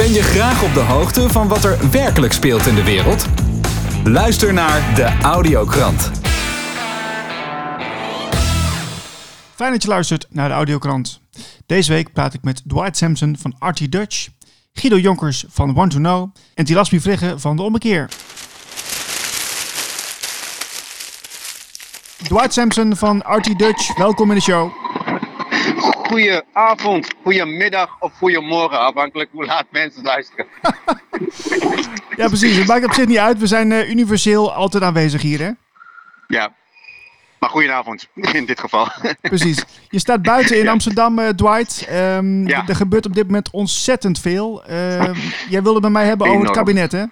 Ben je graag op de hoogte van wat er werkelijk speelt in de wereld? Luister naar de Audiokrant. Fijn dat je luistert naar de Audiokrant. Deze week praat ik met Dwight Sampson van RT Dutch, Guido Jonkers van Want to Know en Tilasmi Vrigge van De Ommekeer. Dwight Sampson van RT Dutch, welkom in de show. Goedenavond, goedemiddag of goedemorgen, afhankelijk hoe laat mensen luisteren. Ja, precies. Het maakt op zich niet uit. We zijn eh, universeel altijd aanwezig hier, hè? Ja, maar goedenavond in dit geval. Precies. Je staat buiten in Amsterdam, eh, Dwight. Ehm, Ja. Er gebeurt op dit moment ontzettend veel. Ehm, jij wilde bij mij hebben over het kabinet, hè?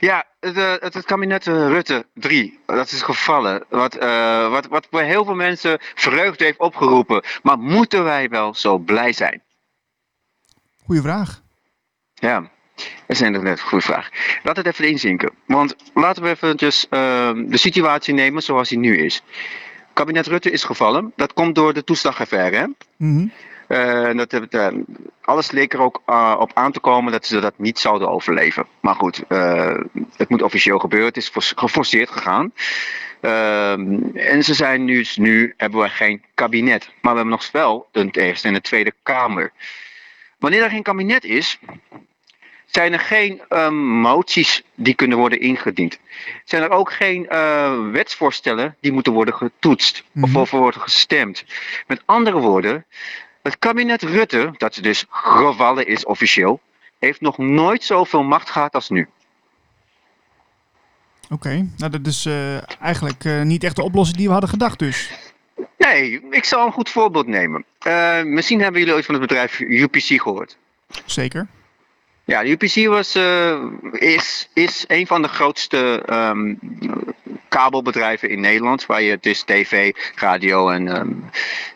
Ja, het, eh, het, het kabinet eh, Rutte 3, dat is gevallen. Wat, eh, wat, wat voor heel veel mensen vreugde heeft opgeroepen. Maar moeten wij wel zo blij zijn? Goeie vraag. Ja, dat is inderdaad een goede vraag. Laat het even inzinken. Want laten we eventjes ehm, de situatie nemen zoals die nu is. Kabinet Rutte is gevallen. Dat komt door de toeslagaffaire, hè? Mhm. Eh, dat, eh, alles leek er ook eh, op aan te komen dat ze dat niet zouden overleven. Maar goed, het moet officieel gebeuren. Het is geforceerd gegaan. En ze zijn nu, nu hebben we geen kabinet. Maar we hebben nog wel de Eerste en de Tweede Kamer. Wanneer er geen kabinet is, zijn er geen ehm, moties die kunnen worden ingediend. Zijn er ook geen wetsvoorstellen die moeten worden getoetst of Mhm. over worden gestemd. Met andere woorden, het kabinet Rutte, dat dus gevallen is officieel, heeft nog nooit zoveel macht gehad als nu. Oké. Nou, dat is eh, eigenlijk eh, niet echt de oplossing die we hadden gedacht, dus. Nee, ik zal een goed voorbeeld nemen. Eh, misschien hebben jullie ooit van het bedrijf UPC gehoord. Zeker. Ja, UPC was, eh, is, is een van de grootste ehm, kabelbedrijven in Nederland. Waar je dus tv, radio en ehm,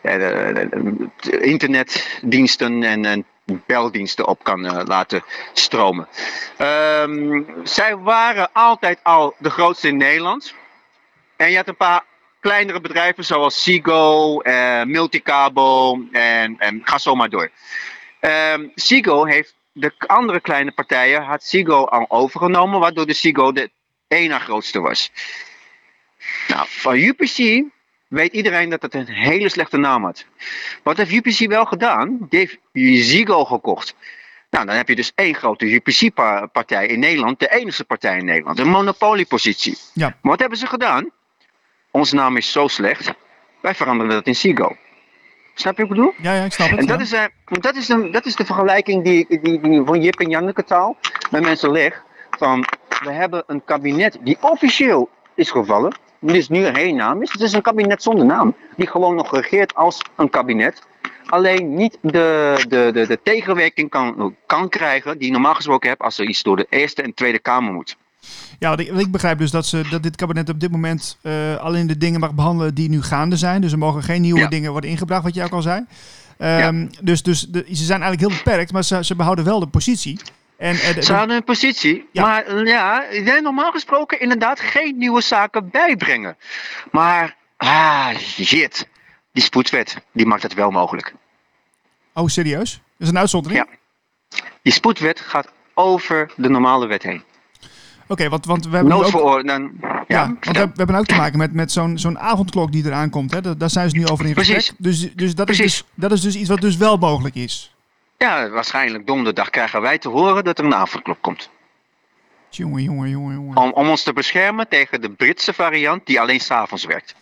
eh, internetdiensten en, en beldiensten op kan eh, laten stromen. Ehm, zij waren altijd al de grootste in Nederland. En je had een paar kleinere bedrijven zoals Sigo, Multicabel en, en ga zo maar door. Sigo heeft de andere kleine partijen had Sigo al overgenomen, waardoor de Sigo de ene grootste was. Nou, van UPC weet iedereen dat het een hele slechte naam had. Wat heeft UPC wel gedaan? Die heeft Ziggo gekocht. Nou, dan heb je dus één grote UPC-partij in Nederland, de enige partij in Nederland, een monopoliepositie. Ja. Maar wat hebben ze gedaan? Onze naam is zo slecht, wij veranderen dat in Ziggo. Snap je wat ik bedoel? Ja, ja, ik snap het. En dat ja. is, eh, dat, is de, dat is de vergelijking die, die, die van Jip en Janneke taal bij mensen leg. Van, we hebben een kabinet die officieel is gevallen. Dus nu geen naam is. Het is een kabinet zonder naam. Die gewoon nog regeert als een kabinet. Alleen niet de, de, de, de tegenwerking kan, kan krijgen die je normaal gesproken hebt als er iets door de Eerste en Tweede Kamer moet. Ja, want ik, ik begrijp dus dat, ze, dat dit kabinet op dit moment eh, alleen de dingen mag behandelen die nu gaande zijn. Dus er mogen geen nieuwe Ja. dingen worden ingebracht, wat jij ook al zei. Ehm, Dus, dus de, ze zijn eigenlijk heel beperkt, maar ze, ze behouden wel de positie. En, eh, de- Ze hadden een positie, Ja. maar eh, ja, nee, normaal gesproken inderdaad geen nieuwe zaken bijbrengen. Maar, ah, shit, die spoedwet, die maakt het wel mogelijk. oh, serieus? Dat is een uitzondering? Ja. Die spoedwet gaat over de normale wet heen. Oké, want, want we hebben ook, Noodverordening, ja, ja, want we, hebben ook te maken met, met zo'n zo'n avondklok die eraan komt. Hè? Daar, daar zijn ze nu over in gesprek. Precies. Dus, dus, dat is dus dat is dus iets wat dus wel mogelijk is. ja, waarschijnlijk donderdag krijgen wij te horen dat er een avondklok komt. Jongen, jongen, jongen, jongen. Om, om ons te beschermen tegen de Britse variant die alleen s'avonds werkt.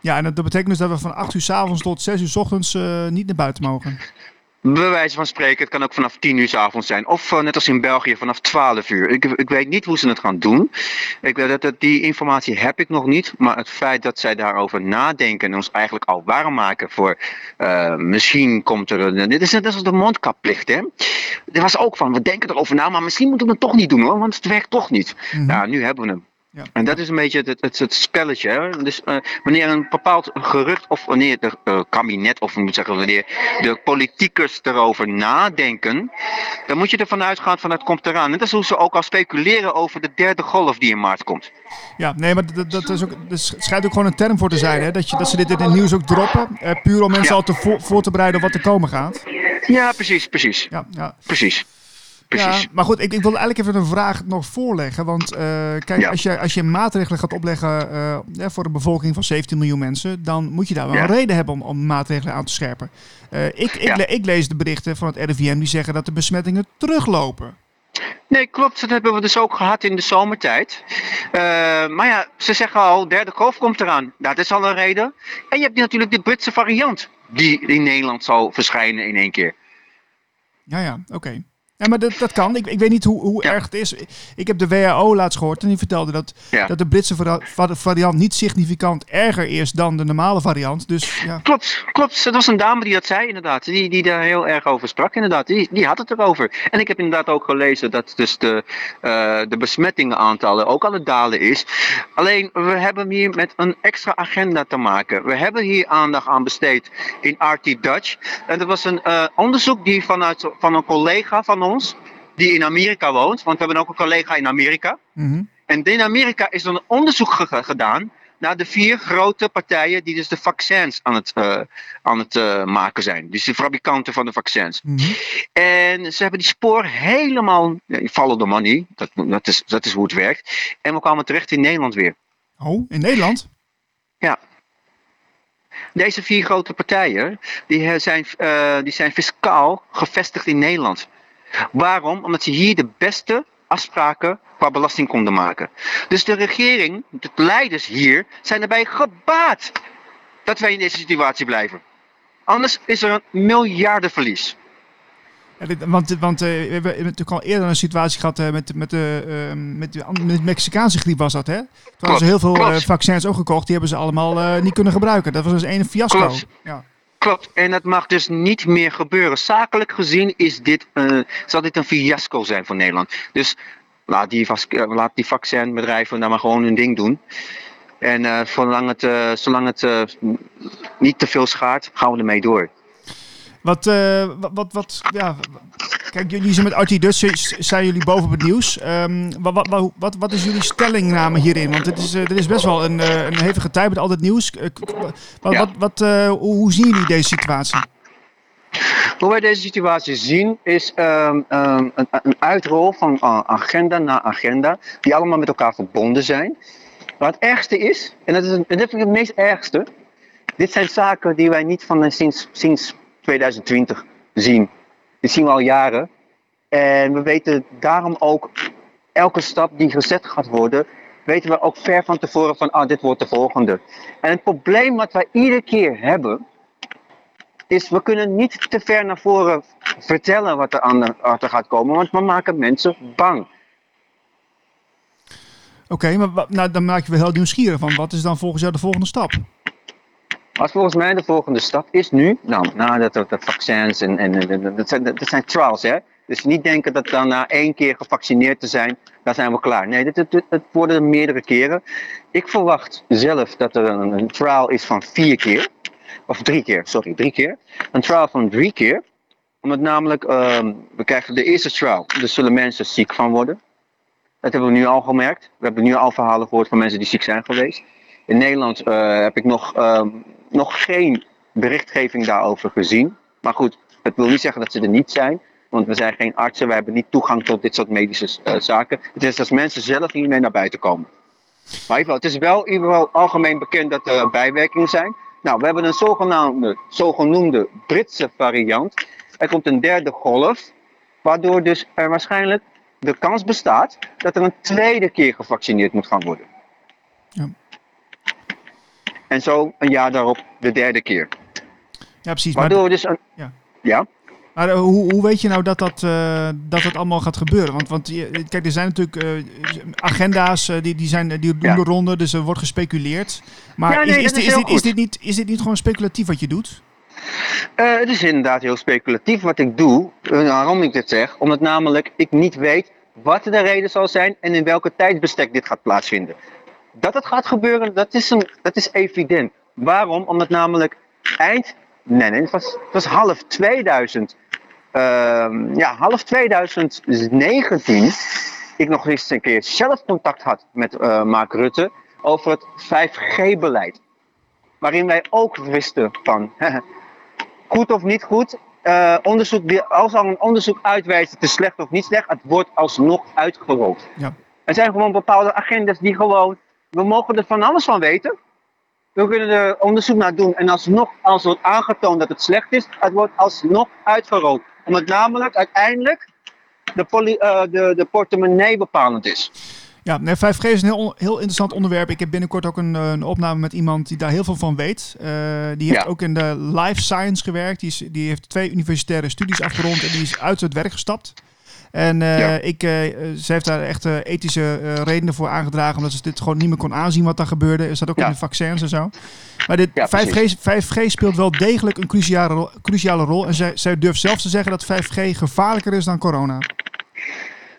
Ja, en dat, dat betekent dus dat we van 8 uur s avonds tot 6 uur s ochtends eh, niet naar buiten mogen. Bij wijze van spreken, het kan ook vanaf 10 uur s avonds zijn. Of eh, net als in België vanaf 12 uur. Ik, ik weet niet hoe ze het gaan doen. Ik dat, dat die informatie heb ik nog niet. Maar het feit dat zij daarover nadenken en ons eigenlijk al warm maken voor eh, misschien komt er een. Dit is net als de mondkapplicht, hè? Er was ook van, we denken erover na, maar misschien moeten we het toch niet doen hoor, want het werkt toch niet. Mhm. Ja, nu hebben we hem. Ja. En dat is een beetje het, het, het spelletje. Hè? Dus eh, wanneer een bepaald gerucht of wanneer het eh, kabinet of moet zeggen wanneer de politiekers erover nadenken, dan moet je ervan uitgaan van het komt eraan. Net als hoe ze ook al speculeren over de derde golf die in maart komt. Ja, nee, maar dat, dat, is ook, dat schijnt ook gewoon een term voor te zijn. Hè? Dat, je, dat ze dit in het nieuws ook droppen. eh, puur om mensen Ja. al te vo- voor te bereiden op wat er komen gaat. Ja, precies, precies, Ja, ja. precies. Precies. Ja, maar goed, ik, ik wil eigenlijk even een vraag nog voorleggen. Want uh, kijk, Ja. als, je, als je maatregelen gaat opleggen eh, ja, voor een bevolking van 17 miljoen mensen, dan moet je daar wel Ja. een reden hebben om, om maatregelen aan te scherpen. Eh, ik, ik, Ja. le- ik lees de berichten van het RIVM die zeggen dat de besmettingen teruglopen. Nee, klopt. Dat hebben we dus ook gehad in de zomertijd. Eh, maar ja, ze zeggen al, derde golf komt eraan. Dat is al een reden. En je hebt natuurlijk de Britse variant. Die in Nederland zal verschijnen in één keer. Ja, ja, oké. Ja, maar dat, dat kan. Ik, ik weet niet hoe, hoe Ja. erg het is. Ik heb de WHO laatst gehoord en die vertelde dat, Ja. dat de Britse vari- va- variant niet significant erger is dan de normale variant. Dus ja, Klopt, klopt. Het was een dame die dat zei, inderdaad. Die, die daar heel erg over sprak, inderdaad. Die, die had het erover. En ik heb inderdaad ook gelezen dat dus de, eh de besmettingenaantallen ook aan het dalen is. Alleen, we hebben hier met een extra agenda te maken. We hebben hier aandacht aan besteed in RT Dutch. En dat was een eh, onderzoek die vanuit van een collega van ons, die in Amerika woont. Want we hebben ook een collega in Amerika. mhm. En in Amerika is er een onderzoek ge- gedaan naar de vier grote partijen die dus de vaccins aan het, eh, aan het eh, maken zijn. Dus de fabrikanten van de vaccins. Mhm. En ze hebben die spoor helemaal, ja, follow the money, dat, dat, is, dat is hoe het werkt. En we kwamen terecht in Nederland weer. Oh, in Nederland? Deze vier grote partijen, die, eh, zijn, die zijn fiscaal gevestigd in Nederland. Waarom? Omdat ze hier de beste afspraken qua belasting konden maken. Dus de regering, de leiders hier, zijn erbij gebaat dat wij in deze situatie blijven. Anders is er een miljardenverlies. Want want eh, we hebben natuurlijk al eerder een situatie gehad eh, met, met, de, ehm, met, de, met de Mexicaanse griep was dat, hè? Toen hadden ze heel veel klopt. eh, vaccins ook gekocht, die hebben ze allemaal eh, niet kunnen gebruiken. Dat was dus een fiasco. Klopt. Ja. Klopt, en dat mag dus niet meer gebeuren. Zakelijk gezien is dit, eh, zal dit een fiasco zijn voor Nederland. Dus laat die, eh, laat die vaccinbedrijven nou maar gewoon hun ding doen. En eh, zolang het, eh, zolang het eh, niet te veel schaadt, gaan we ermee door. Wat, eh, wat, wat, wat, ja, kijk, jullie zijn met Artie Dutch, zijn jullie boven op het nieuws. Ehm, wat, wat, wat, wat, wat is jullie stellingname hierin? Want het is, eh, dit is best wel een, eh, een hevige tijd met al dit nieuws. Eh, Wat, Ja. wat, wat, eh, hoe, zien jullie deze situatie? Hoe wij deze situatie zien is ehm, ehm, een, een uitrol van eh, agenda naar agenda, die allemaal met elkaar verbonden zijn. Maar het ergste is, en dat, is een, en dat vind ik het meest ergste, dit zijn zaken die wij niet van eh, sinds, sinds 2020 zien. Dit zien we al jaren. En we weten daarom ook, elke stap die gezet gaat worden, weten we ook ver van tevoren van, ah, dit wordt de volgende. En het probleem wat wij iedere keer hebben, is we kunnen niet te ver naar voren vertellen wat er aan de, wat er gaat komen, want we maken mensen bang. Oké, maar nou, dan maak je wel heel nieuwsgierig van. Wat is dan volgens jou de volgende stap? Wat volgens mij de volgende stap is nu, nou, nadat er de vaccins en, en, dat, zijn, dat zijn trials, hè. Dus niet denken dat dan na één keer gevaccineerd te zijn, dan zijn we klaar. Nee, het worden meerdere keren. Ik verwacht zelf dat er een, trial is van vier keer. Of drie keer, sorry, drie keer. Een trial van drie keer. Omdat namelijk, ehm, we krijgen de eerste trial, er zullen mensen ziek van worden. Dat hebben we nu al gemerkt. We hebben nu al verhalen gehoord van mensen die ziek zijn geweest. In Nederland eh, heb ik nog, ehm, nog geen berichtgeving daarover gezien. Maar goed, het wil niet zeggen dat ze er niet zijn. Want we zijn geen artsen, we hebben niet toegang tot dit soort medische eh, zaken. Het is als mensen zelf hiermee naar buiten komen. Maar het is wel in ieder geval algemeen bekend dat er bijwerkingen zijn. Nou, we hebben een zogenaamde, zogenoemde Britse variant. Er komt een derde golf, waardoor dus er waarschijnlijk de kans bestaat dat er een tweede keer gevaccineerd moet gaan worden. En zo een jaar daarop de derde keer. Ja, precies. Maar, Waardoor we dus een. Ja. Ja? maar eh, hoe, hoe weet je nou dat dat, eh, dat dat allemaal gaat gebeuren? Want, want kijk, er zijn natuurlijk eh, agenda's die, die, zijn, die doen Ja. de ronde, dus er wordt gespeculeerd. Maar Ja, nee, is, is, dit, is dit, is, goed. dit niet, is dit niet gewoon speculatief wat je doet? Eh, het is inderdaad heel speculatief wat ik doe. Waarom ik dit zeg? Omdat namelijk ik niet weet wat de reden zal zijn en in welke tijdsbestek dit gaat plaatsvinden. Dat het gaat gebeuren, dat is, een, dat is evident. Waarom? Omdat namelijk eind, nee, nee, het was, het was half 2000, ehm, ja, half 2019, ik nog eens een keer zelf contact had met eh, Mark Rutte over het 5G-beleid. Waarin wij ook wisten van, goed of niet goed, eh, onderzoek, die, als al een onderzoek uitwijst het is slecht of niet slecht, het wordt alsnog uitgerold. Ja. Er zijn gewoon bepaalde agendas die gewoon, we mogen er van alles van weten. We kunnen er onderzoek naar doen en alsnog, als wordt aangetoond dat het slecht is, het wordt alsnog uitgerold. Omdat namelijk uiteindelijk de, poly, uh, de, de portemonnee bepalend is. Ja, nee, 5G is een heel, heel interessant onderwerp. Ik heb binnenkort ook een, een opname met iemand die daar heel veel van weet. Uh, die heeft ja. ook in de life science gewerkt. Die, is, die heeft twee universitaire studies afgerond en die is uit het werk gestapt. En uh, ja. ik, uh, ze heeft daar echt uh, ethische redenen voor aangedragen, omdat ze dit gewoon niet meer kon aanzien wat daar gebeurde. Is dat ook ja. in de vaccins en zo. Maar dit ja, 5G, 5G speelt wel degelijk een cruciale, rol, cruciale rol. En zij, zij durft zelfs te zeggen dat 5G gevaarlijker is dan corona.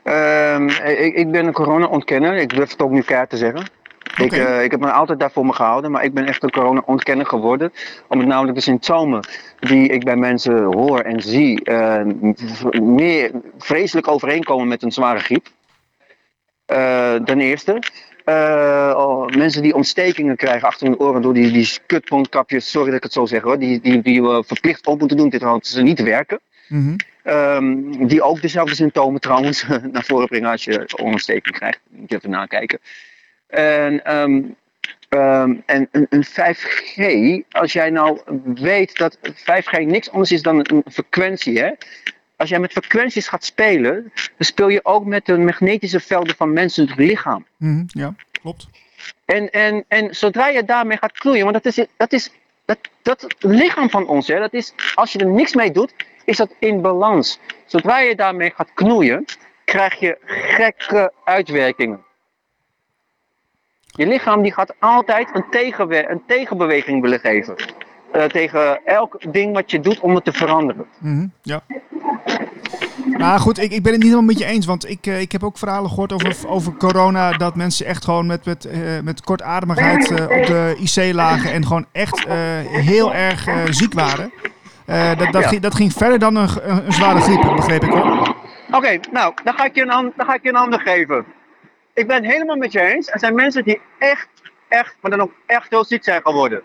Um, ik, ik, ben een corona-ontkenner. Ik durf het ook niet keihard te zeggen. Okay. Ik, uh, ik heb me altijd daarvoor me gehouden, maar ik ben echt een corona-ontkenner geworden. Omdat namelijk de symptomen die ik bij mensen hoor en zie, uh, meer vreselijk overeenkomen met een zware griep. Uh, ten eerste. Oh, mensen die ontstekingen krijgen achter hun oren door die, die kutmondkapjes, sorry dat ik het zo zeg hoor, die, die, die we verplicht op moeten doen, dit hadden ze niet werken. Mm -hmm. Um, die ook dezelfde symptomen trouwens naar voren brengen als je ontsteking krijgt. Moet je even nakijken. En, um, um, en een, een 5G, als jij nou weet dat 5G niks anders is dan een frequentie, hè? Als jij met frequenties gaat spelen, dan speel je ook met de magnetische velden van mensen lichaam. Mm -hmm, ja, klopt. En, en, en zodra je daarmee gaat knoeien, want dat is, dat is dat, dat lichaam van ons, hè, dat is, als je er niks mee doet, is dat in balans. Zodra je daarmee gaat knoeien, krijg je gekke uitwerkingen. Je lichaam die gaat altijd een, tegenwe- een tegenbeweging willen geven. Uh, tegen elk ding wat je doet om het te veranderen. Mm-hmm, ja. Maar goed, ik, ik ben het niet helemaal met je eens. Want ik, uh, ik heb ook verhalen gehoord over, over corona. Dat mensen echt gewoon met, met, uh, met kortademigheid op de IC lagen. En gewoon echt heel erg ziek waren. Dat, dat, ja. ging, dat, ging, verder dan een, een zware griep, begreep ik hoor. Oké, okay, nou, dan ga, ik je een, dan ga ik je een ander geven. Ik ben het helemaal met je eens. Er zijn mensen die echt, echt, maar dan ook echt heel ziek zijn geworden.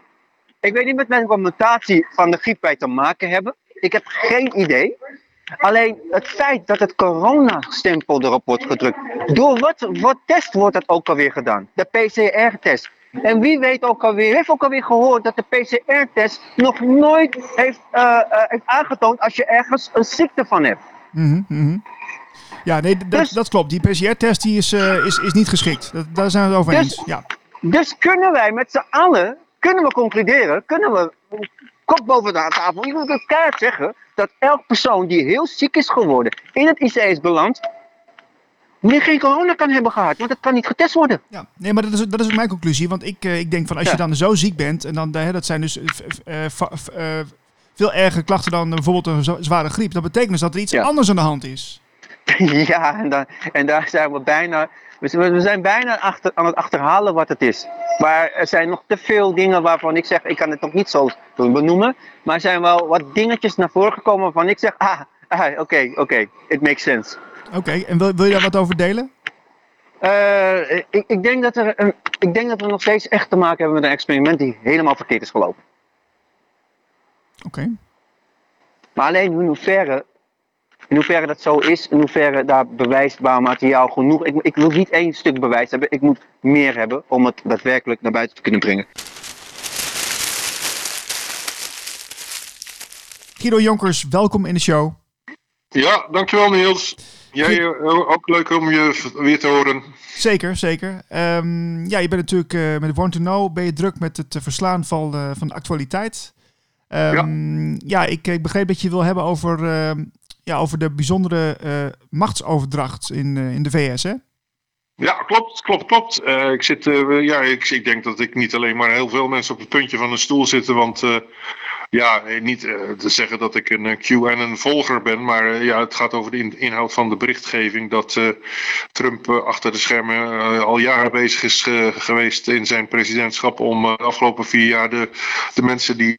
Ik weet niet met welke mutatie van de griep wij te maken hebben. Ik heb geen idee. Alleen het feit dat het coronastempel erop wordt gedrukt. Door wat, wat test wordt dat ook alweer gedaan? De PCR-test. En wie weet ook alweer, heeft ook alweer gehoord dat de PCR-test nog nooit heeft, uh, uh, heeft aangetoond als je ergens een ziekte van hebt. Mm. Ja, nee, dat, dus, dat klopt. Die PCR-test die is, uh, is, is niet geschikt. Dat, daar zijn we het over dus, eens. Ja. Dus kunnen wij met z'n allen, kunnen we concluderen, kunnen we kop boven de tafel, ik wil het kaart zeggen, dat elk persoon die heel ziek is geworden, in het IC is beland, meer geen corona kan hebben gehad, want het kan niet getest worden. Ja, nee, maar dat is, dat is ook mijn conclusie. Want ik, uh, ik denk van als ja. je dan zo ziek bent, en dan, dat zijn dus uh, veel erger klachten dan bijvoorbeeld een zware griep. Dat betekent dus dat er iets ja. anders aan de hand is. ja, en, dan, en daar zijn we bijna, we zijn bijna achter, aan het achterhalen wat het is. Maar er zijn nog te veel dingen waarvan ik zeg, ik kan het nog niet zo benoemen. Maar er zijn wel wat dingetjes naar voren gekomen waarvan ik zeg, ah, oké, ah, oké, okay, okay, it makes sense. Oké, okay, en wil, wil je daar wat over delen? Uh, ik, ik, denk dat er een, ik denk dat we nog steeds echt te maken hebben met een experiment die helemaal verkeerd is gelopen. Oké. Maar alleen in hoeverre, in hoeverre dat zo is, in hoeverre daar bewijsbaar materiaal genoeg. Ik, ik wil niet één stuk bewijs hebben, ik moet meer hebben om het daadwerkelijk naar buiten te kunnen brengen. Guido Jonkers, welkom in de show. Ja, dankjewel Niels. Jij uh, ook leuk om je weer te horen. Zeker, zeker. Um, ja, je bent natuurlijk uh, met Want to Know ben je druk met het verslaan van, uh, van de actualiteit. Um, ja, ja ik, ik, begreep dat je wil hebben over, ja, over de bijzondere machtsoverdracht in, in de VS, hè? Ja, klopt, klopt, klopt. Uh, ik, zit, ja, ik, ik, denk dat ik niet alleen maar heel veel mensen op het puntje van een stoel zitten. Want ja, niet te zeggen dat ik een Q en een volger ben. Maar ja, het gaat over de in, inhoud van de berichtgeving. Dat Trump achter de schermen al jaren bezig is geweest in zijn presidentschap. Om de afgelopen vier jaar de, de mensen die,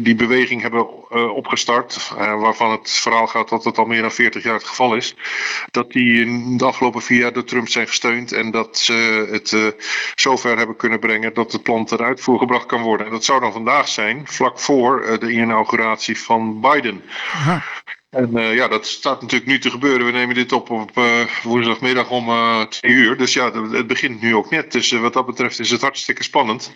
die beweging hebben opgestart. waarvan het verhaal gaat dat het al meer dan 40 jaar het geval is. Dat die in de afgelopen vier jaar door Trump zijn gesteund en dat ze het zover hebben kunnen brengen dat het plan ten uitvoer gebracht kan worden. En dat zou dan vandaag zijn, vlak voor de inauguratie van Biden. En uh, ja, dat staat natuurlijk nu te gebeuren. We nemen dit op op uh, woensdagmiddag om uh, twee uur. Dus ja, het begint nu ook net. Dus wat dat betreft is het hartstikke spannend.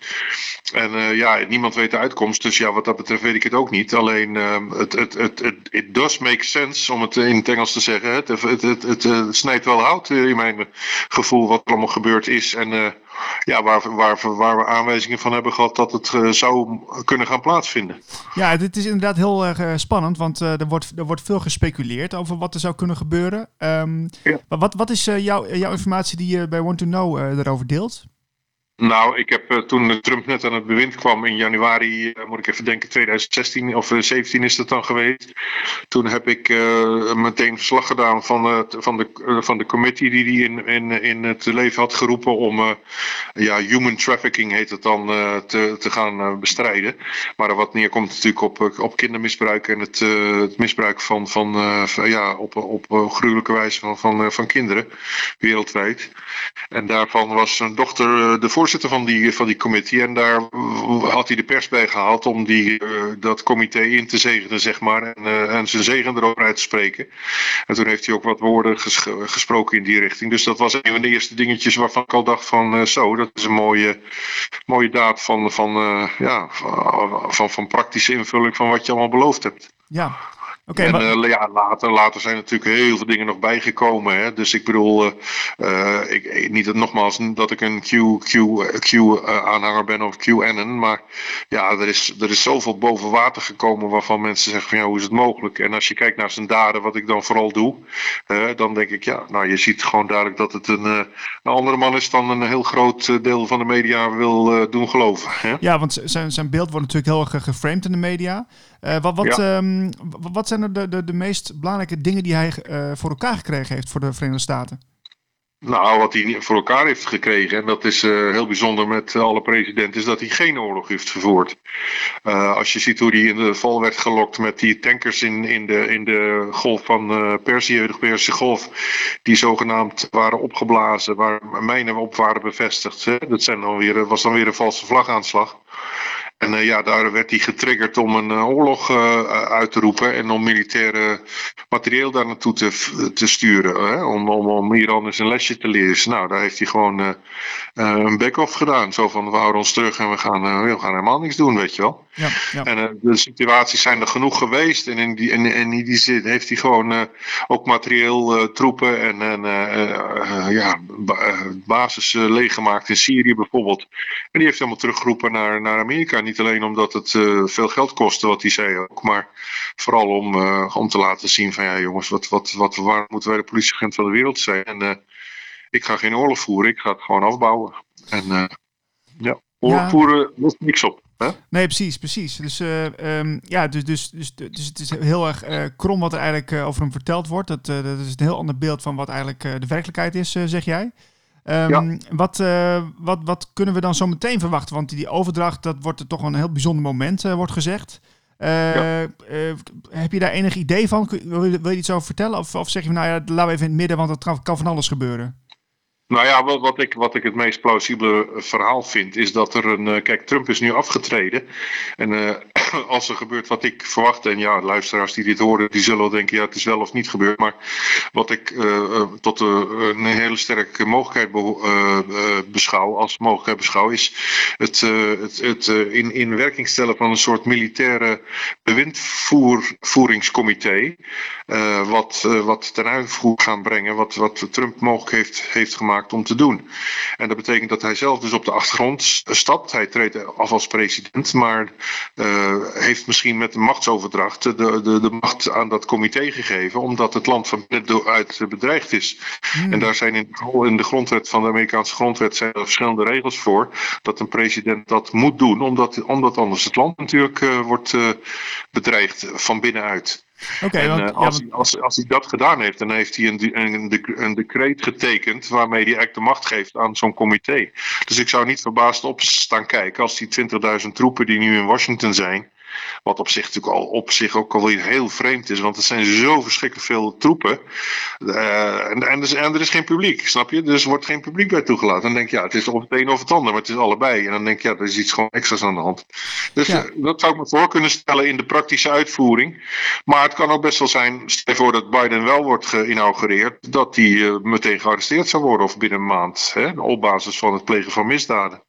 En ja, niemand weet de uitkomst. Dus ja, wat dat betreft weet ik het ook niet. Alleen, het, het, het, het it does make sense, om het in het Engels te zeggen. Het, het, het, het, snijdt wel hout in mijn gevoel wat er allemaal gebeurd is. En ja, waar, waar, waar we aanwijzingen van hebben gehad dat het zou kunnen gaan plaatsvinden. Ja, dit is inderdaad heel erg spannend, want er, wordt, er wordt veel gespeculeerd over wat er zou kunnen gebeuren. Um, ja. wat, wat is jouw, jouw informatie die je bij Want to Know erover deelt? Nou, ik heb uh, toen Trump net aan het bewind kwam in januari, uh, moet ik even denken, 2016 of 17 is dat dan geweest. Toen heb ik meteen verslag gedaan van, van, de, van de committee die hij in, in, in het leven had geroepen om, ja, human trafficking heet het dan, te, te gaan bestrijden. Maar wat neerkomt natuurlijk op, op kindermisbruik en het, het misbruik van, van, ja, op, op gruwelijke wijze van, van, van kinderen wereldwijd. En daarvan was zijn dochter de voorzitter van die, van die committee. En daar had hij de pers bij gehaald om die, uh, dat comité in te zegenen, zeg maar. En, uh, en zijn zegen erover uit te spreken. En toen heeft hij ook wat woorden ges gesproken in die richting. Dus dat was een van de eerste dingetjes waarvan ik al dacht van uh, zo, dat is een mooie, mooie daad van, van, ja, van, van praktische invulling van wat je allemaal beloofd hebt. Ja, Okay, en maar... uh, ja, later, later zijn natuurlijk heel veel dingen nog bijgekomen. Hè? Dus ik bedoel, uh, uh, ik, niet dat, nogmaals dat ik een Q-aanhanger ben of QAnon. Maar ja, er is, er is zoveel boven water gekomen waarvan mensen zeggen van ja, hoe is het mogelijk? En als je kijkt naar zijn daden, wat ik dan vooral doe, dan denk ik ja, nou je ziet gewoon duidelijk dat het een, een andere man is dan een heel groot deel van de media wil doen geloven. Hè? Ja, want zijn, zijn beeld wordt natuurlijk heel erg geframed in de media. wat, wat, ja. um, wat zijn de, de, de meest belangrijke dingen die hij uh, voor elkaar gekregen heeft voor de Verenigde Staten? Nou, wat hij voor elkaar heeft gekregen, en dat is uh, heel bijzonder met alle presidenten, is dat hij geen oorlog heeft gevoerd. Uh, als je ziet hoe hij in de val werd gelokt met die tankers in, in, de, in de golf van uh, Perzië, de golf, die zogenaamd waren opgeblazen, waar mijnen op waren bevestigd. Hè? Dat zijn dan weer, was dan weer een valse vlagaanslag. En uh, ja, daar werd hij getriggerd om een uh, oorlog uh, uit te roepen en om militaire materieel daar naartoe te, te sturen. Hè? Om, om, om Iran eens een lesje te leren. Dus, nou, daar heeft hij gewoon een back-off gedaan. Zo van, we houden ons terug en we gaan, we gaan helemaal niks doen, weet je wel. Ja, ja. En de situaties zijn er genoeg geweest. En in die, en, en in die zin heeft hij gewoon ook materieel troepen en, en ja, basis leeggemaakt in Syrië bijvoorbeeld. En die heeft helemaal teruggeroepen naar, naar Amerika niet alleen omdat het uh, veel geld kostte, wat hij zei ook, maar vooral om, uh, om te laten zien van ja jongens, wat, wat, wat, waar moeten wij de politieagent van de wereld zijn? En uh, ik ga geen oorlog voeren, ik ga het gewoon afbouwen. En ja, oorlog ja. voeren lost niks op. Hè? Nee, precies, precies. Dus, um, ja, dus, dus, dus, dus het is heel erg krom wat er eigenlijk over hem verteld wordt. Dat, dat is een heel ander beeld van wat eigenlijk de werkelijkheid is, zeg jij. Um, ja. wat, uh, wat, wat kunnen we dan zo meteen verwachten? Want die overdracht, dat wordt er toch een heel bijzonder moment, uh, wordt gezegd. Uh, ja. heb je daar enig idee van? Wil je, wil je iets over vertellen? Of, of zeg je, nou ja, laten we even in het midden, want het kan van alles gebeuren. Nou ja, wat, wat, ik, wat ik het meest plausibele verhaal vind, is dat er een. Kijk, Trump is nu afgetreden. En uh, als er gebeurt wat ik verwacht, en ja, luisteraars die dit horen, die zullen denken: ja, het is wel of niet gebeurd. Maar wat ik uh, tot een hele sterke mogelijkheid beschouw, als mogelijkheid beschouw, is het, het, het in, in werking stellen van een soort militaire bewindvoeringscomité. wat, wat ten uitvoer gaan brengen, wat, wat Trump mogelijk heeft, heeft gemaakt om te doen. En dat betekent dat hij zelf dus op de achtergrond stapt. Hij treedt af als president, maar heeft misschien met de machtsoverdracht de, de, de macht aan dat comité gegeven, omdat het land van binnenuit bedreigd is. Hmm. En daar zijn in, in de grondwet van de Amerikaanse grondwet zijn er verschillende regels voor dat een president dat moet doen, omdat, omdat anders het land natuurlijk uh, wordt uh, bedreigd van binnenuit. Okay, en, want, uh, ja, als, hij, als, als hij dat gedaan heeft, dan heeft hij een, een, een decreet getekend waarmee hij eigenlijk de macht geeft aan zo'n comité. Dus ik zou niet verbaasd op staan kijken als die 20.000 troepen die nu in Washington zijn, Wat op zich natuurlijk al op zich ook alweer heel vreemd is, want het zijn zo verschrikkelijk veel troepen. Uh, en, en, en, er is geen publiek, snap je? Dus er wordt geen publiek bij toegelaten. Dan denk je, ja, het is of het een of het ander, maar het is allebei. En dan denk je, ja, er is iets gewoon extra's aan de hand. Dus ja. dat zou ik me voor kunnen stellen in de praktische uitvoering. Maar het kan ook best wel zijn, stel voor dat Biden wel wordt geïnaugureerd, dat hij uh, meteen gearresteerd zou worden of binnen een maand. Hè, op basis van het plegen van misdaden.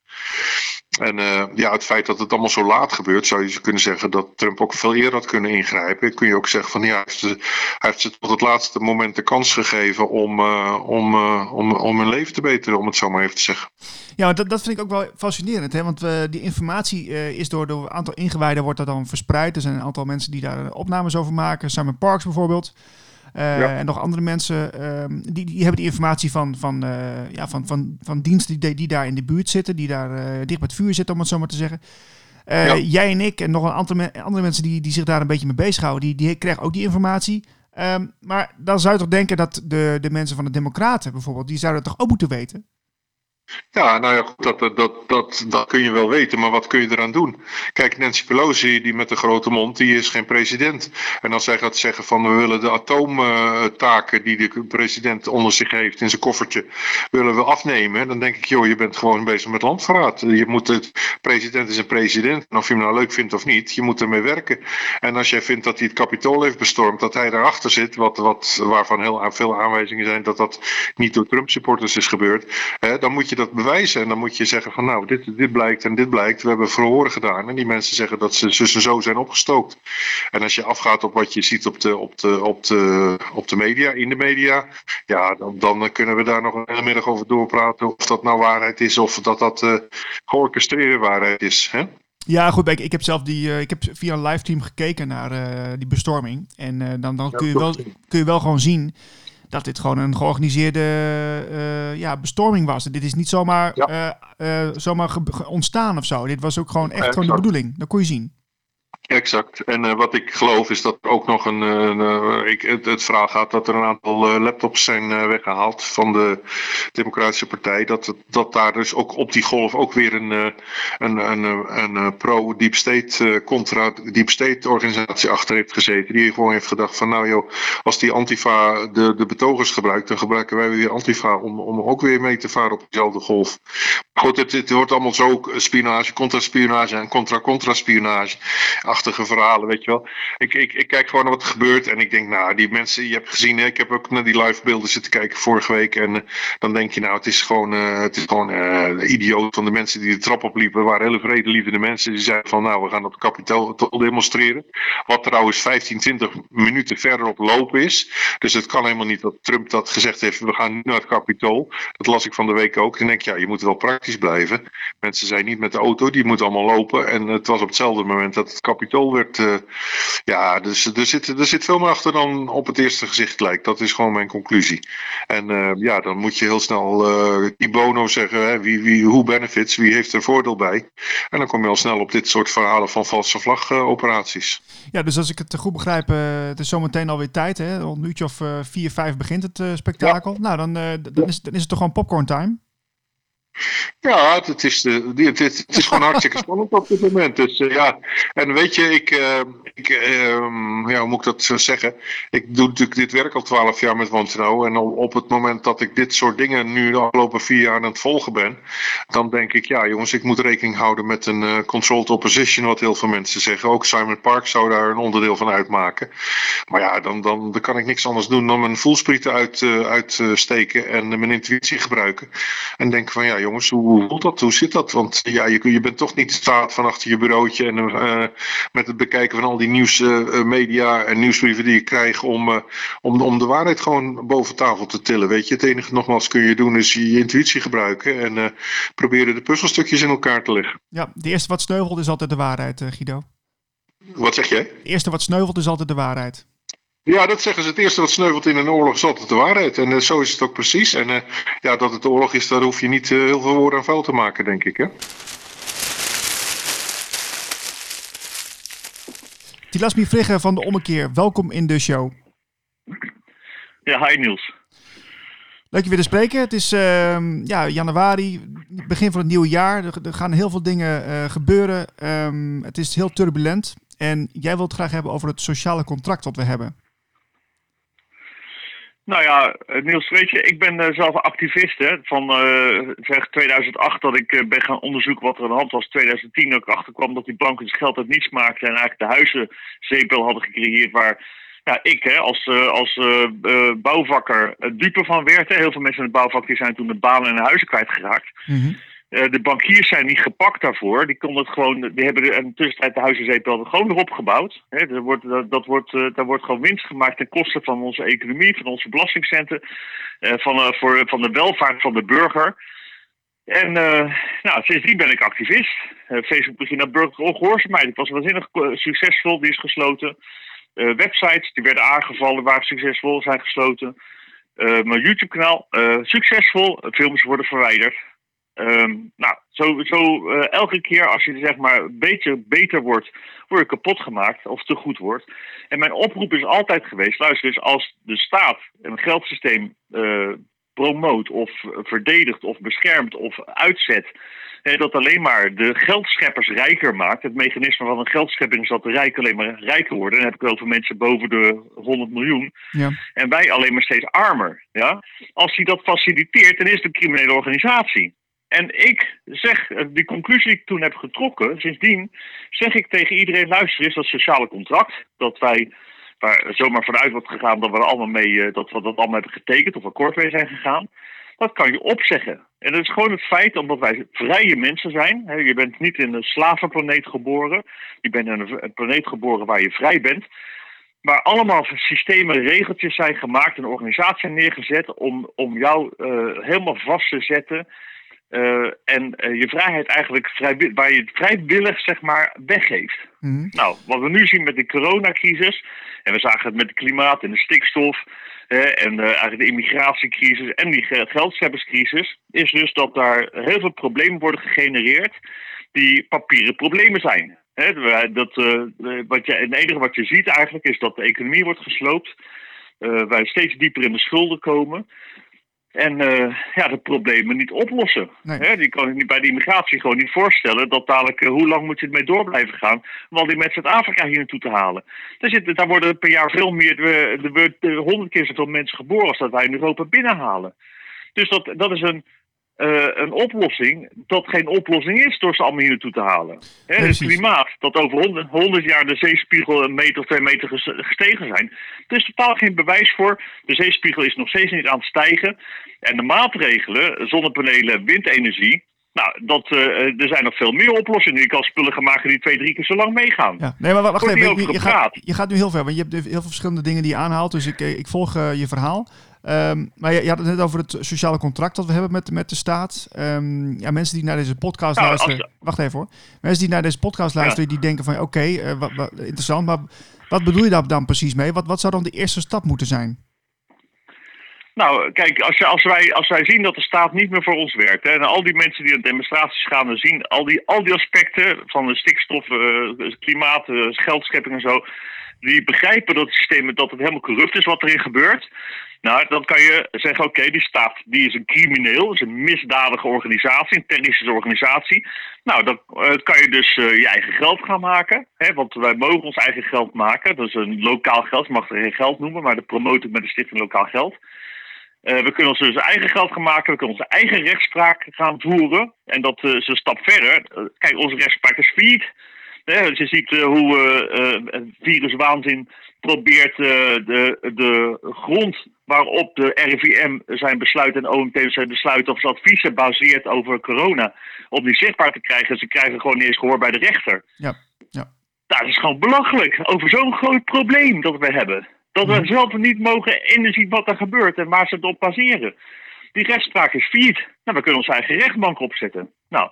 En uh, ja, het feit dat het allemaal zo laat gebeurt, zou je kunnen zeggen dat Trump ook veel eerder had kunnen ingrijpen. Kun je ook zeggen van ja, hij heeft ze, tot het laatste moment de kans gegeven om, uh, om, uh, om, om hun leven te beteren, om het zo maar even te zeggen. Ja, dat, dat vind ik ook wel fascinerend. Hè? Want die informatie is door, door een aantal ingewijden wordt dat dan verspreid. Er zijn een aantal mensen die daar opnames over maken. Simon Parks bijvoorbeeld. Uh, En nog andere mensen, uh, die, die hebben die informatie van, van, uh, ja, van, van, van diensten die, die daar in de buurt zitten, die daar uh, dicht bij het vuur zitten, om het zo maar te zeggen. Ja. Jij en ik en nog een aantal me andere mensen die, die zich daar een beetje mee bezighouden, die, die krijgen ook die informatie. Um, maar dan zou je toch denken dat de, de mensen van de Democraten bijvoorbeeld, die zouden het toch ook moeten weten? Ja, nou ja, goed, dat, dat, dat, dat kun je wel weten, maar wat kun je eraan doen? Kijk, Nancy Pelosi, die met de grote mond, die is geen president. En als zij gaat zeggen van we willen de atoomtaken die de president onder zich heeft in zijn koffertje, willen we afnemen, dan denk ik, joh, je bent gewoon bezig met landverraad. Je moet het, president is een president, en of je hem nou leuk vindt of niet, je moet ermee werken. En als jij vindt dat hij het kapitool heeft bestormd, dat hij daarachter zit, wat, wat, waarvan heel veel aanwijzingen zijn dat dat niet door Trump-supporters is gebeurd, hè, dan moet je dat bewijzen. En dan moet je zeggen van nou, dit, dit blijkt en dit blijkt. We hebben verhoren gedaan. En die mensen zeggen dat ze zus en zo zijn opgestookt. En als je afgaat op wat je ziet op de, op de, op de, op de media, in de media. Ja, dan, dan kunnen we daar nog een hele middag over doorpraten. Of dat nou waarheid is of dat dat uh, georchestreerde waarheid is. Hè? Ja, goed. Ik, ik heb zelf die, uh, ik heb via een livestream gekeken naar uh, die bestorming. En uh, dan, dan kun, je wel, kun je wel gewoon zien dat dit gewoon een georganiseerde uh, ja, bestorming was. Dit is niet zomaar, ja. uh, uh, zomaar ontstaan of zo. Dit was ook gewoon echt gewoon de bedoeling. Dat kon je zien. Exact. En uh, wat ik geloof is dat er ook nog een. Uh, ik, het, het, verhaal gaat dat er een aantal laptops zijn weggehaald van de Democratische Partij. Dat, dat daar dus ook op die golf ook weer een, een, een, een, pro-deep state, contra deep state organisatie achter heeft gezeten. Die gewoon heeft gedacht: van nou joh, als die Antifa de, de betogers gebruikt, dan gebruiken wij weer Antifa om, om ook weer mee te varen op dezelfde golf. Goed, het, het wordt allemaal zo spionage, contra-spionage en contra-contra-spionage verhalen, weet je wel. Ik, ik, ik kijk gewoon naar wat er gebeurt en ik denk, nou, die mensen, je hebt gezien, ik heb ook naar die live beelden zitten kijken vorige week en uh, dan denk je, nou, het is gewoon, uh, het is gewoon uh, idioot van de mensen die de trap opliepen. waren hele vredelievende mensen die zeiden van, nou, we gaan op het kapitaal demonstreren. Wat trouwens 15, 20 minuten verderop lopen is. Dus het kan helemaal niet dat Trump dat gezegd heeft, we gaan nu naar het kapitool. Dat las ik van de week ook. En denk ja, je moet wel praktisch blijven. Mensen zijn niet met de auto, die moeten allemaal lopen. En het was op hetzelfde moment dat het kapitool werd. Uh, ja, dus er zit, er zit veel meer achter dan op het eerste gezicht lijkt. Dat is gewoon mijn conclusie. En uh, ja, dan moet je heel snel uh, die bono zeggen. Hè, wie, wie, hoe benefits, wie heeft er voordeel bij? En dan kom je al snel op dit soort verhalen van valse vlag operaties. Ja, dus als ik het goed begrijp, het is zometeen alweer tijd. Hè? Rond een uurtje of vier, vijf begint het spektakel. Ja. Nou, dan, dan, is, dan is het toch gewoon popcorn time? Ja, het is, de, het, is, gewoon hartstikke spannend op dit moment. Dus uh, ja, en weet je, ik, uh, ik uh, ja, hoe moet ik dat zo zeggen? Ik doe natuurlijk dit werk al twaalf jaar met Wanteno. En op het moment dat ik dit soort dingen nu de afgelopen vier jaar aan het volgen ben, dan denk ik, ja jongens, ik moet rekening houden met een controlled opposition, wat heel veel mensen zeggen. Ook Simon Park zou daar een onderdeel van uitmaken. Maar ja, dan, dan, dan kan ik niks anders doen dan mijn voelsprieten uit, uitsteken en mijn intuïtie gebruiken. En denken van, ja jongens, hoe voelt dat? Hoe zit dat? Want ja, je, je bent toch niet staat van achter je bureautje en uh, met het bekijken van al die nieuwsmedia uh, en nieuwsbrieven die je krijgt om, uh, om, om de waarheid gewoon boven tafel te tillen. Weet je, het enige nogmaals kun je doen is je, je intuïtie gebruiken en proberen de puzzelstukjes in elkaar te leggen. Ja, de eerste wat sneuvelt is altijd de waarheid, Guido. Wat zeg jij? Het eerste wat sneuvelt is altijd de waarheid. Ja, dat zeggen ze. Het eerste wat sneuvelt in een oorlog is altijd de waarheid. En uh, zo is het ook precies. En uh, ja, dat het oorlog is, daar hoef je niet uh, heel veel woorden aan vuil te maken, denk ik. Hè? Tilasmi Vrigge van de Ommekeer, welkom in de show. Ja, hi Niels. Leuk je weer te spreken. Het is uh, ja, januari, begin van het nieuwe jaar. Er, er gaan heel veel dingen gebeuren. Um, het is heel turbulent. En jij wilt het graag hebben over het sociale contract wat we hebben. Nou ja, eh, Niels, weet je, ik ben eh, zelf activist hè, van eh, zeg 2008 dat ik ben gaan onderzoeken wat er aan de hand was. 2010 dat ik achterkwam dat die banken het geld uit niets maakten en eigenlijk de huizenzeepel hadden gecreëerd waar ja, ik hè, als, als eh, eh, bouwvakker uh, dieper van werd. Heel veel mensen in het bouwvak die zijn toen de banen en huizen kwijtgeraakt. Eh, de bankiers zijn niet gepakt daarvoor. Die, konden het gewoon, die hebben in de tussentijd de huizenzeepel gewoon weer opgebouwd. Er wordt, dat, dat wordt, eh, daar wordt gewoon winst gemaakt ten koste van onze economie, van onze belastingcenten, eh, van, eh, voor, van de welvaart van de burger. En eh, nou, sindsdien ben ik activist. Eh, Facebook begint naar Burger Ongehoorzaamheid. Ik was waanzinnig eh, succesvol, die is gesloten. Eh, websites die werden aangevallen, waren succesvol, zijn gesloten. Eh, mijn YouTube-kanaal, eh, succesvol, films worden verwijderd. Ehm, nou, zo, zo eh, elke keer als je zeg maar een beetje beter wordt, word je kapot gemaakt of te goed wordt. En mijn oproep is altijd geweest, luister eens, als de staat een geldsysteem eh, promoot of verdedigt of beschermt of uitzet, hè, dat alleen maar de geldscheppers rijker maakt. Het mechanisme van een geldschepping is dat de rijken alleen maar rijker worden. Dan heb ik het over mensen boven de 100 miljoen. Ja. En wij alleen maar steeds armer. Ja? Als hij dat faciliteert, dan is het een criminele organisatie. En ik zeg, eh, die conclusie die ik toen heb getrokken, sindsdien zeg ik tegen iedereen, luister eens, dat sociale contract, dat wij, waar zomaar vanuit wordt gegaan dat we er allemaal mee, eh, dat we dat allemaal hebben getekend of akkoord mee zijn gegaan, dat kan je opzeggen. En dat is gewoon het feit, omdat wij vrije mensen zijn. Je bent niet in een slavenplaneet geboren. Je bent in een, planeet geboren waar je vrij bent. Waar allemaal systemen en regeltjes zijn gemaakt en organisaties zijn neergezet om, om jou eh, helemaal vast te zetten. Eh, en eh, je vrijheid eigenlijk waar je het vrijwillig zeg maar weggeeft. Mhm. Nou, wat we nu zien met de coronacrisis, en we zagen het met het klimaat en de stikstof, en eh, eigenlijk de immigratiecrisis en die ge- geldschepperscrisis, is dus dat daar heel veel problemen worden gegenereerd die papieren problemen zijn. Hè, dat, wat je, het enige wat je ziet eigenlijk is dat de economie wordt gesloopt, wij steeds dieper in de schulden komen. En eh, ja, de problemen niet oplossen. Nee. Hè, die kan ik niet bij de immigratie gewoon niet voorstellen. Dat dadelijk, eh, hoe lang moet je ermee door blijven gaan? Om al die mensen uit Afrika hier naartoe te halen. Daar, zitten, daar worden per jaar veel meer, er er wordt eh, honderd keer zoveel mensen geboren als dat wij in Europa binnenhalen. Dus dat, dat is een, eh, een oplossing dat geen oplossing is door ze allemaal hier naartoe te halen. Hè, het klimaat, dat over 100, 100 jaar de zeespiegel een meter of twee meter ges- gestegen zijn. Er is totaal geen bewijs voor. De zeespiegel is nog steeds niet aan het stijgen. En de maatregelen, zonnepanelen, windenergie. Nou, dat, eh, er zijn nog veel meer oplossingen. Je kan spullen gaan maken die twee, drie keer zo lang meegaan. Ja, nee, maar wacht even. Je, je, gaat, je gaat nu heel ver, want je hebt heel veel verschillende dingen die je aanhaalt. Dus ik, eh, ik volg je verhaal. Ehm, maar je, je had het net over het sociale contract dat we hebben met, met de staat. Ehm, ja, mensen die naar deze podcast Nou, luisteren. Wacht even hoor. Mensen die naar deze podcast luisteren, die denken van oké, eh, interessant. Maar wat bedoel je daar dan precies mee? Wat, wat zou dan de eerste stap moeten zijn? Nou, kijk, als, je, als, wij, als wij zien dat de staat niet meer voor ons werkt, hè, en al die mensen die aan demonstraties gaan en zien al die, al die aspecten van de stikstof, eh, klimaat, eh, geldschepping en zo, die begrijpen dat het systeem dat het helemaal corrupt is wat erin gebeurt. Nou, dan kan je zeggen, oké, die staat die is een crimineel, is een misdadige organisatie, een terroristische organisatie. Nou, dan eh, kan je dus eh, je eigen geld gaan maken. Hè, want wij mogen ons eigen geld maken. Dat is een lokaal geld, je mag het geen geld noemen, maar dat promoot ik met de Stichting Lokaal Geld. Eh, we kunnen ons dus eigen geld gaan maken. We kunnen onze eigen rechtspraak gaan voeren. En dat is een stap verder. Kijk, onze rechtspraak is failliet. Hè, dus je ziet eh, hoe eh, eh, viruswaanzin probeert de, de grond waarop de RIVM zijn besluit en OMT zijn besluit of zijn adviezen baseert over corona, om die zichtbaar te krijgen. Ze krijgen gewoon niet eens gehoor bij de rechter. Ja, ja. Nou, dat is gewoon belachelijk over zo'n groot probleem dat we hebben. Dat we zelf niet mogen inzien wat er gebeurt en waar ze het op baseren. Die rechtspraak is failliet. Nou, we kunnen onze eigen rechtbank opzetten. Nou,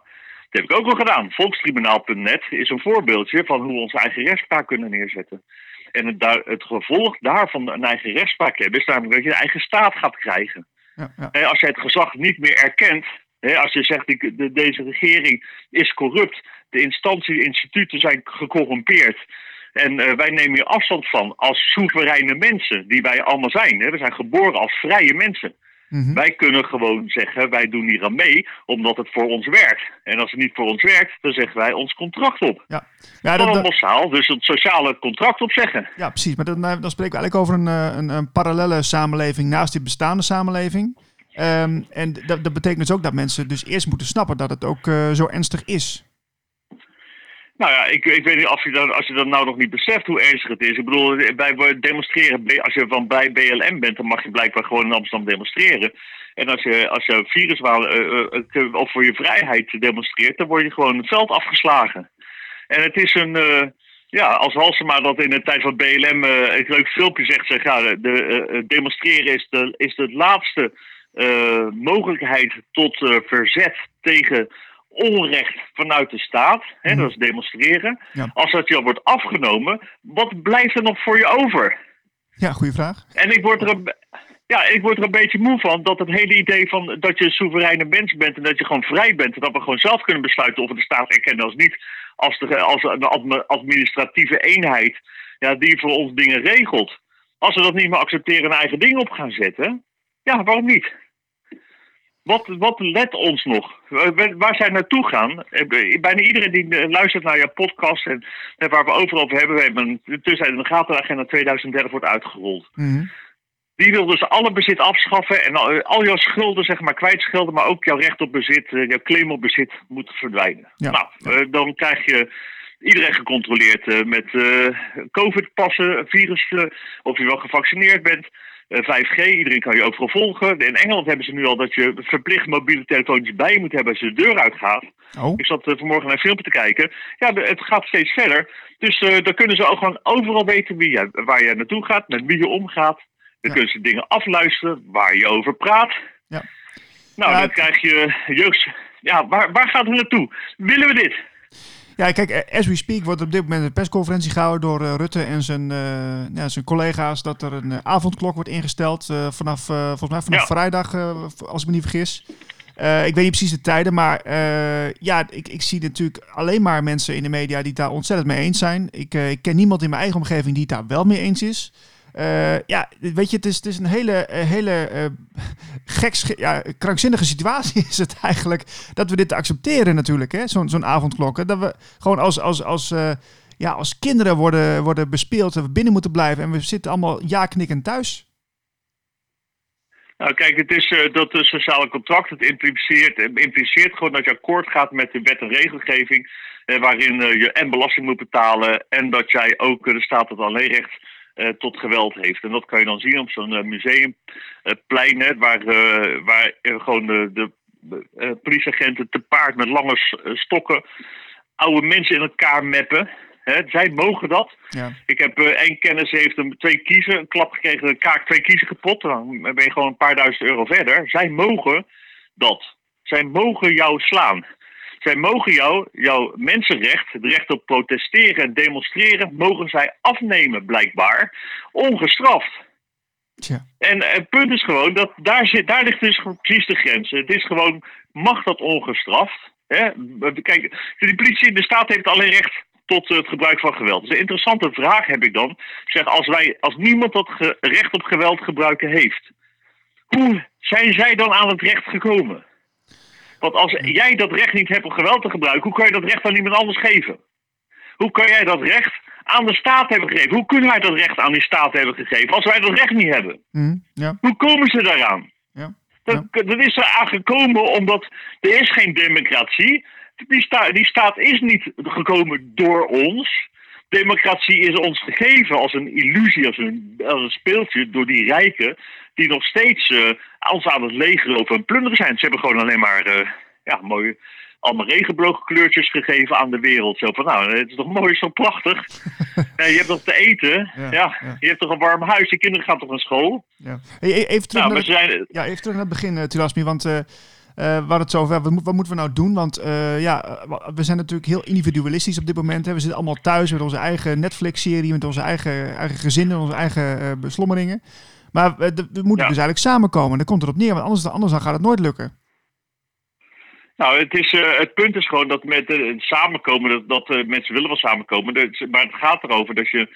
dat heb ik ook al gedaan. Volkstribunaal.net is een voorbeeldje van hoe we onze eigen rechtspraak kunnen neerzetten. En het, daar- het gevolg daarvan een eigen rechtspraak hebben, is namelijk dat je een eigen staat gaat krijgen. Ja, ja. Als je het gezag niet meer erkent, als je zegt die, de, deze regering is corrupt, de instanties, de instituten zijn gecorrumpeerd. En eh, wij nemen hier afstand van als soevereine mensen, die wij allemaal zijn. Hè. We zijn geboren als vrije mensen. Mhm. Wij kunnen gewoon zeggen, wij doen hier aan mee, omdat het voor ons werkt. En als het niet voor ons werkt, dan zeggen wij ons contract op. Ja, ja, dat, dat- massaal, dus het sociale contract opzeggen. ja precies. Maar dan, dan spreken we eigenlijk over een, eh, een, een parallele samenleving naast die bestaande samenleving. Ehm, en dat, dat betekent dus ook dat mensen dus eerst moeten snappen dat het ook eh, zo ernstig is. Nou ja, ik, ik weet niet of je, dan, als je dat nou nog niet beseft hoe ernstig het is. Ik bedoel, bij demonstreren, als je van bij BLM bent, dan mag je blijkbaar gewoon in Amsterdam demonstreren. En als je, als je viruswaal eh, eh, of voor je vrijheid demonstreert, dan word je gewoon het veld afgeslagen. En het is een, eh, ja, als Halsema dat in de tijd van BLM eh, een leuk filmpje zegt, zeg, ja, de, de, eh, demonstreren is de, is de laatste eh, mogelijkheid tot eh, verzet tegen onrecht vanuit de staat. Hè, Mhm. dat is demonstreren. Ja. Als dat je wordt afgenomen, wat blijft er nog voor je over? Ja, goede vraag. En ik word er een, ja, ik word er een beetje moe van dat het hele idee van dat je een soevereine mens bent en dat je gewoon vrij bent en dat we gewoon zelf kunnen besluiten of we de staat erkennen als niet, als, de, als een admi- administratieve eenheid ja, die voor ons dingen regelt. Als we dat niet meer accepteren en eigen dingen op gaan zetten, ja, waarom niet? Wat, wat let ons nog? Waar waar zij naartoe gaan? Eh, Bijna iedereen die eh, luistert naar jouw podcast en eh, waar we overal over hebben, we hebben een tussen de gatenagenda 2030 wordt uitgerold. Mhm. Die wil dus alle bezit afschaffen en al, al jouw schulden zeg maar kwijtschelden, maar ook jouw recht op bezit, eh, jouw claim op bezit moet verdwijnen. Ja. Nou, eh, dan krijg je iedereen gecontroleerd eh, met eh, covid-passen, virus, eh, of je wel gevaccineerd bent. Eh, 5G, iedereen kan je overal volgen. In Engeland hebben ze nu al dat je verplicht mobiele telefoontjes bij je moet hebben als je de deur uitgaat. Oh, Ik zat eh, vanmorgen naar een filmpje te kijken. Ja, het gaat steeds verder. Dus eh dan kunnen ze ook gewoon overal weten wie waar je naartoe gaat, met wie je omgaat. Dan Ja. kunnen ze dingen afluisteren waar je over praat. Ja. Nou, Ja, dan krijg je jeugd. Ja, waar, waar gaat het naartoe? Willen we dit? Ja, kijk, as we speak wordt op dit moment een persconferentie gehouden door eh, Rutte en zijn, eh, ja, zijn collega's dat er een eh, avondklok wordt ingesteld vanaf, volgens mij vanaf Ja. vrijdag, als ik me niet vergis. Ik weet niet precies de tijden, maar ja, ik, ik zie natuurlijk alleen maar mensen in de media die het daar ontzettend mee eens zijn. Ik, ik ken niemand in mijn eigen omgeving die het daar wel mee eens is. Eh, ja, weet je, het is, een hele, eh, hele geks, ja, krankzinnige situatie is het eigenlijk dat we dit accepteren natuurlijk, hè? Zo'n zo'n avondklok. hè. Dat we gewoon als, als, als, ja, als kinderen worden, worden bespeeld en we binnen moeten blijven en we zitten allemaal ja-knikkend thuis. Nou, kijk, het is dat de sociale contract, het impliceert, impliceert gewoon dat je akkoord gaat met de wet en regelgeving. waarin je en belasting moet betalen en dat jij ook, de staat het alleen recht eh, tot geweld heeft. En dat kan je dan zien op zo'n eh, museumplein, hè, waar, eh, waar eh, gewoon de, de eh, politieagenten te paard met lange eh, stokken oude mensen in elkaar meppen. Hè, zij mogen dat. Ja. Ik heb eh, één kennis, heeft hem twee kiezen, een klap gekregen, een kaak twee kiezen kapot. Dan ben je gewoon een paar duizend euro verder. Zij mogen dat. Zij mogen jou slaan. Zij mogen jou, jouw mensenrecht, het recht op protesteren en demonstreren, mogen zij afnemen, blijkbaar, ongestraft. Tja. En het punt is gewoon dat daar, zit, daar ligt dus precies de grens. Het is gewoon, mag dat ongestraft? Hè? Kijk, de politie, de staat heeft alleen recht tot het gebruik van geweld. Dus een interessante vraag heb ik dan. Ik zeg, als, wij, als niemand dat recht op geweld gebruiken heeft, hoe zijn zij dan aan het recht gekomen? Want als jij dat recht niet hebt om geweld te gebruiken, hoe kan je dat recht aan iemand anders geven? Hoe kan jij dat recht aan de staat hebben gegeven? Hoe kunnen wij dat recht aan die staat hebben gegeven als wij dat recht niet hebben? Mhm, ja. Hoe komen ze daaraan? Ja. Dat, dat is er aan gekomen omdat er is geen democratie. Die, sta, die staat is niet gekomen door ons. Democratie is ons gegeven als een illusie, als een, als een speeltje door die rijken die nog steeds eh, ons aan het leeglopen en plunderen zijn. Ze hebben gewoon alleen maar eh, ja, mooie, allemaal regenboogkleurtjes gegeven aan de wereld. Zo van, nou, het is toch mooi, toch prachtig. Ja, je hebt toch te eten, Ja, ja, ja. je hebt toch een warm huis, je kinderen gaan toch naar school. Ja. Hey, e- even, terug Nou, naar het, zijn, ja, even terug naar het begin, uh, Tilasmi, want eh eh, hadden het zo over, wat, moet- wat moeten we nou doen? Want eh, ja, eh, we zijn natuurlijk heel individualistisch op dit moment. Hè. We zitten allemaal thuis met onze eigen Netflix-serie, met onze eigen, eigen gezinnen, onze eigen eh, beslommeringen. Maar we, we moeten Ja. dus eigenlijk samenkomen. Daar komt het op neer, want anders, anders dan gaat het nooit lukken. Nou, het, is, eh, het punt is gewoon dat met eh, het samenkomen, dat, dat eh, mensen willen wel samenkomen. Maar het gaat erover dat je,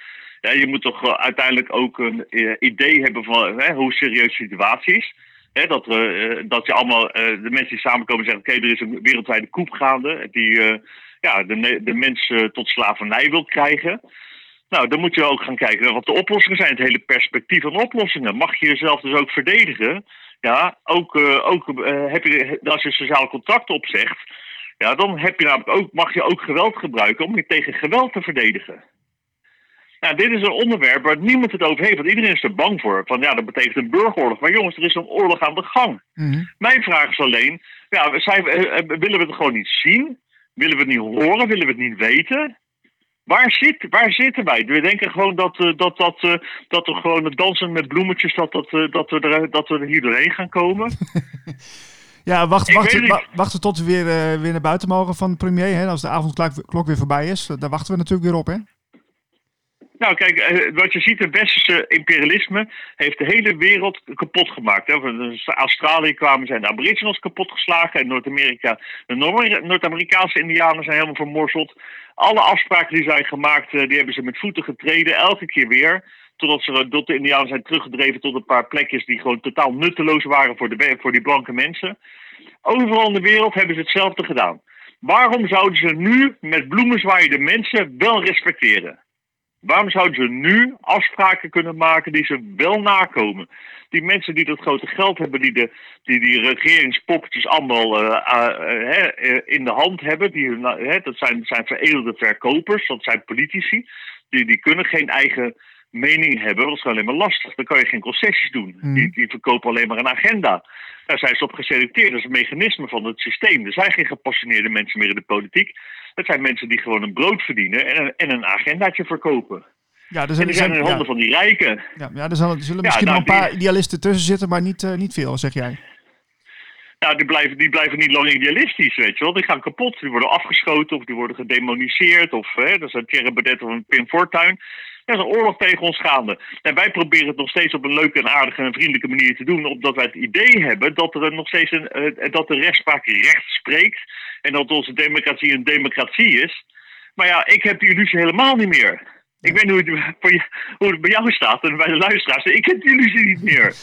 ja, je moet toch uiteindelijk ook een eh, idee hebben van hè, hoe serieus de situatie is. Hè, dat, dat je allemaal, de mensen die samenkomen zeggen: oké, er is een wereldwijde koep gaande. Die ja, de, de mensen tot slavernij wil krijgen. Nou, dan moet je ook gaan kijken wat de oplossingen zijn. Het hele perspectief van oplossingen. Mag je jezelf dus ook verdedigen? Ja, ook, ook heb je, als je sociale contract opzegt, ja, dan heb je namelijk ook, mag je ook geweld gebruiken om je tegen geweld te verdedigen. Nou, dit is een onderwerp waar niemand het over heeft, want iedereen is er bang voor. Van ja, dat betekent een burgeroorlog. Maar jongens, er is een oorlog aan de gang. Mhm. Mijn vraag is alleen, ja, zijn, willen we het gewoon niet zien? Willen we het niet horen? Willen we het niet weten? Waar, zit, waar zitten wij? We denken gewoon dat, uh, dat, dat, uh, dat er gewoon het dansen met bloemetjes, dat, dat, uh, dat, we er, dat we er hier doorheen gaan komen. ja, wacht, wacht, wa wachten tot we weer, weer naar buiten mogen van de premier. Hè? Als de avondklok weer voorbij is. Daar wachten we natuurlijk weer op, hè? Nou, kijk, eh, wat je ziet, het westerse imperialisme heeft de hele wereld kapot gemaakt. Hè. Australië kwamen zijn de aboriginals kapot geslagen en Noord-Amerika, de Noord-Amerikaanse indianen zijn helemaal vermorzeld. Alle afspraken die zijn gemaakt, eh, die hebben ze met voeten getreden, elke keer weer. Totdat ze tot de indianen zijn teruggedreven tot een paar plekjes die gewoon totaal nutteloos waren voor, de, voor die blanke mensen. Overal in de wereld hebben ze hetzelfde gedaan. Waarom zouden ze nu met bloemen de mensen wel respecteren? Waarom zouden ze nu afspraken kunnen maken die ze wel nakomen? Die mensen die dat grote geld hebben, die de, die, die regeringspoppetjes allemaal uh, uh, in de hand hebben, die, dat zijn, zijn veredelde verkopers, dat zijn politici, die, die kunnen geen eigen mening hebben. Dat is alleen maar lastig. Dan kan je geen concessies doen. Mm. Die, die verkopen alleen maar een agenda. Daar zijn ze op geselecteerd. Dat is een mechanisme van het systeem. Er zijn geen gepassioneerde mensen meer in de politiek. Het zijn mensen die gewoon een brood verdienen en een, en een agendaatje verkopen. Ja, dus en die zijn in de handen ja. van die rijken. Ja, ja er zullen, zullen Ja, misschien nou, nog een paar die- idealisten tussen zitten, maar niet, eh, niet veel, zeg jij. Nou, die blijven, die blijven niet lang idealistisch, weet je wel. Die gaan kapot. Die worden afgeschoten of die worden gedemoniseerd. Of hè, dat is een Thierry Baudet of een Pim Fortuyn. Er is een oorlog tegen ons gaande. En wij proberen het nog steeds op een leuke en aardige en vriendelijke manier te doen. Omdat wij het idee hebben dat er nog steeds een, eh, dat de rechtspraak recht spreekt. En dat onze democratie een democratie is. Maar ja, ik heb die illusie helemaal niet meer. Ik weet niet hoe het, voor je- hoe het bij jou staat en bij de luisteraars. Ik heb die illusie niet meer.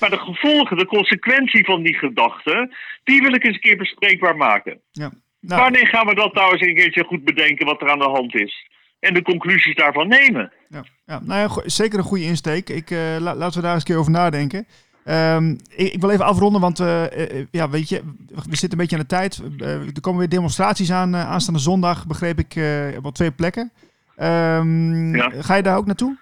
Maar de gevolgen, de consequentie van die gedachten, die wil ik eens een keer bespreekbaar maken. Ja. Nou, Wanneer gaan we dat nou eens een keertje goed bedenken wat er aan de hand is? En de conclusies daarvan nemen. ja, ja, nou ja, zeker een goede insteek. Ik, la- laten we daar eens een keer over nadenken. Ehm, ik, ik wil even afronden, want eh, eh, ja, weet je, we zitten een beetje aan de tijd. Er komen weer demonstraties aan aanstaande zondag, begreep ik, op twee plekken. Ehm, Ja. Ga je daar ook naartoe?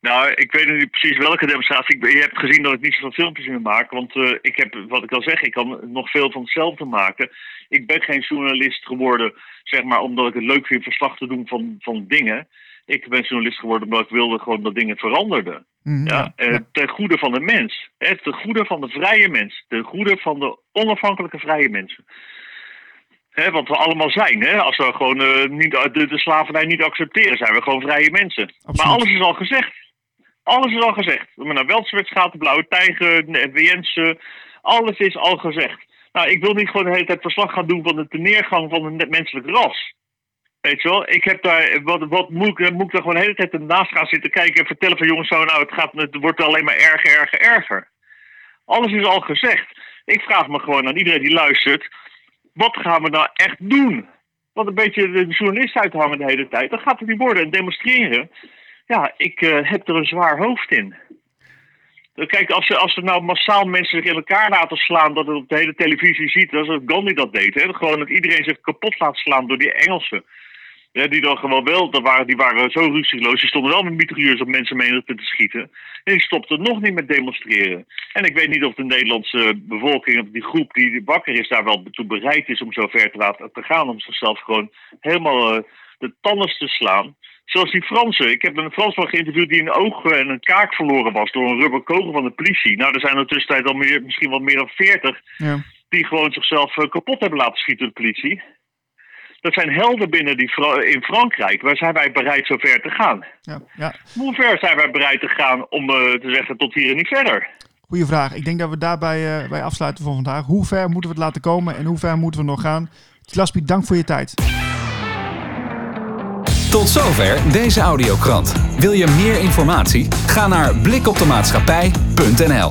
Nou, ik weet niet precies welke demonstratie. Ik, je hebt gezien dat ik niet zoveel filmpjes meer maak. Want eh, ik heb, wat ik al zeg, ik kan nog veel van hetzelfde maken. Ik ben geen journalist geworden, zeg maar, omdat ik het leuk vind verslag te doen van, van dingen. Ik ben journalist geworden omdat ik wilde gewoon dat dingen veranderden. Mhm, Ja, eh, ja. ten goede van de mens. Hè, ten goede van de vrije mens. Ten goede van de onafhankelijke vrije mensen. Hè, wat we allemaal zijn. Hè? Als we gewoon eh, niet, de, de slavernij niet accepteren, zijn we gewoon vrije mensen. Absoluut. Maar alles is al gezegd. Alles is al gezegd. We naar Weltswert gaat, de Blauwe Tijger, de WN's. alles is al gezegd. Nou, ik wil niet gewoon de hele tijd verslag gaan doen van de neergang van het menselijk ras. Weet je wel, ik heb daar, wat, wat moet, ik, moet gewoon de hele tijd ernaast gaan zitten kijken en vertellen van jongens, zo, nou, het, gaat, het wordt alleen maar erger, erger, erger. Alles is al gezegd. Ik vraag me gewoon aan iedereen die luistert, wat gaan we nou echt doen? Want een beetje de journalist uithangen de hele tijd, dat gaat het niet worden. En demonstreren, ja, ik eh, heb er een zwaar hoofd in. Kijk, als, als er nou massaal mensen zich in elkaar laten slaan, dat het op de hele televisie ziet, dat is wat Gandhi dat deed. Hè? Gewoon dat iedereen zich kapot laat slaan door die Engelsen. Ja, die dan gewoon wel, dat waren, die waren zo ruzieloos. Die stonden wel met mitrailleurs op mensen menigte te schieten. En die stopten nog niet met demonstreren. En ik weet niet of de Nederlandse bevolking, of die groep die wakker is, daar wel toe bereid is om zo ver te laten te gaan. Om zichzelf gewoon helemaal eh, de tanden te slaan. Zoals die Fransen. Ik heb een Fransman geïnterviewd die een oog eh, en een kaak verloren was door een rubberkogel van de politie. Nou, er zijn er tussentijd al meer, misschien wel meer dan 40 Ja. die gewoon zichzelf eh, kapot hebben laten schieten door de politie. Dat zijn helden binnen die in Frankrijk. Waar zijn wij bereid zo ver te gaan? Ja, ja. Hoe ver zijn wij bereid te gaan om eh, te zeggen tot hier en niet verder? Goeie vraag. Ik denk dat we daarbij eh, bij afsluiten voor vandaag. Hoe ver moeten we het laten komen en hoe ver moeten we nog gaan? Tilaspi, dank voor je tijd. Tot zover deze audiokrant. Wil je meer informatie? Ga naar blikoptemaatschappij.nl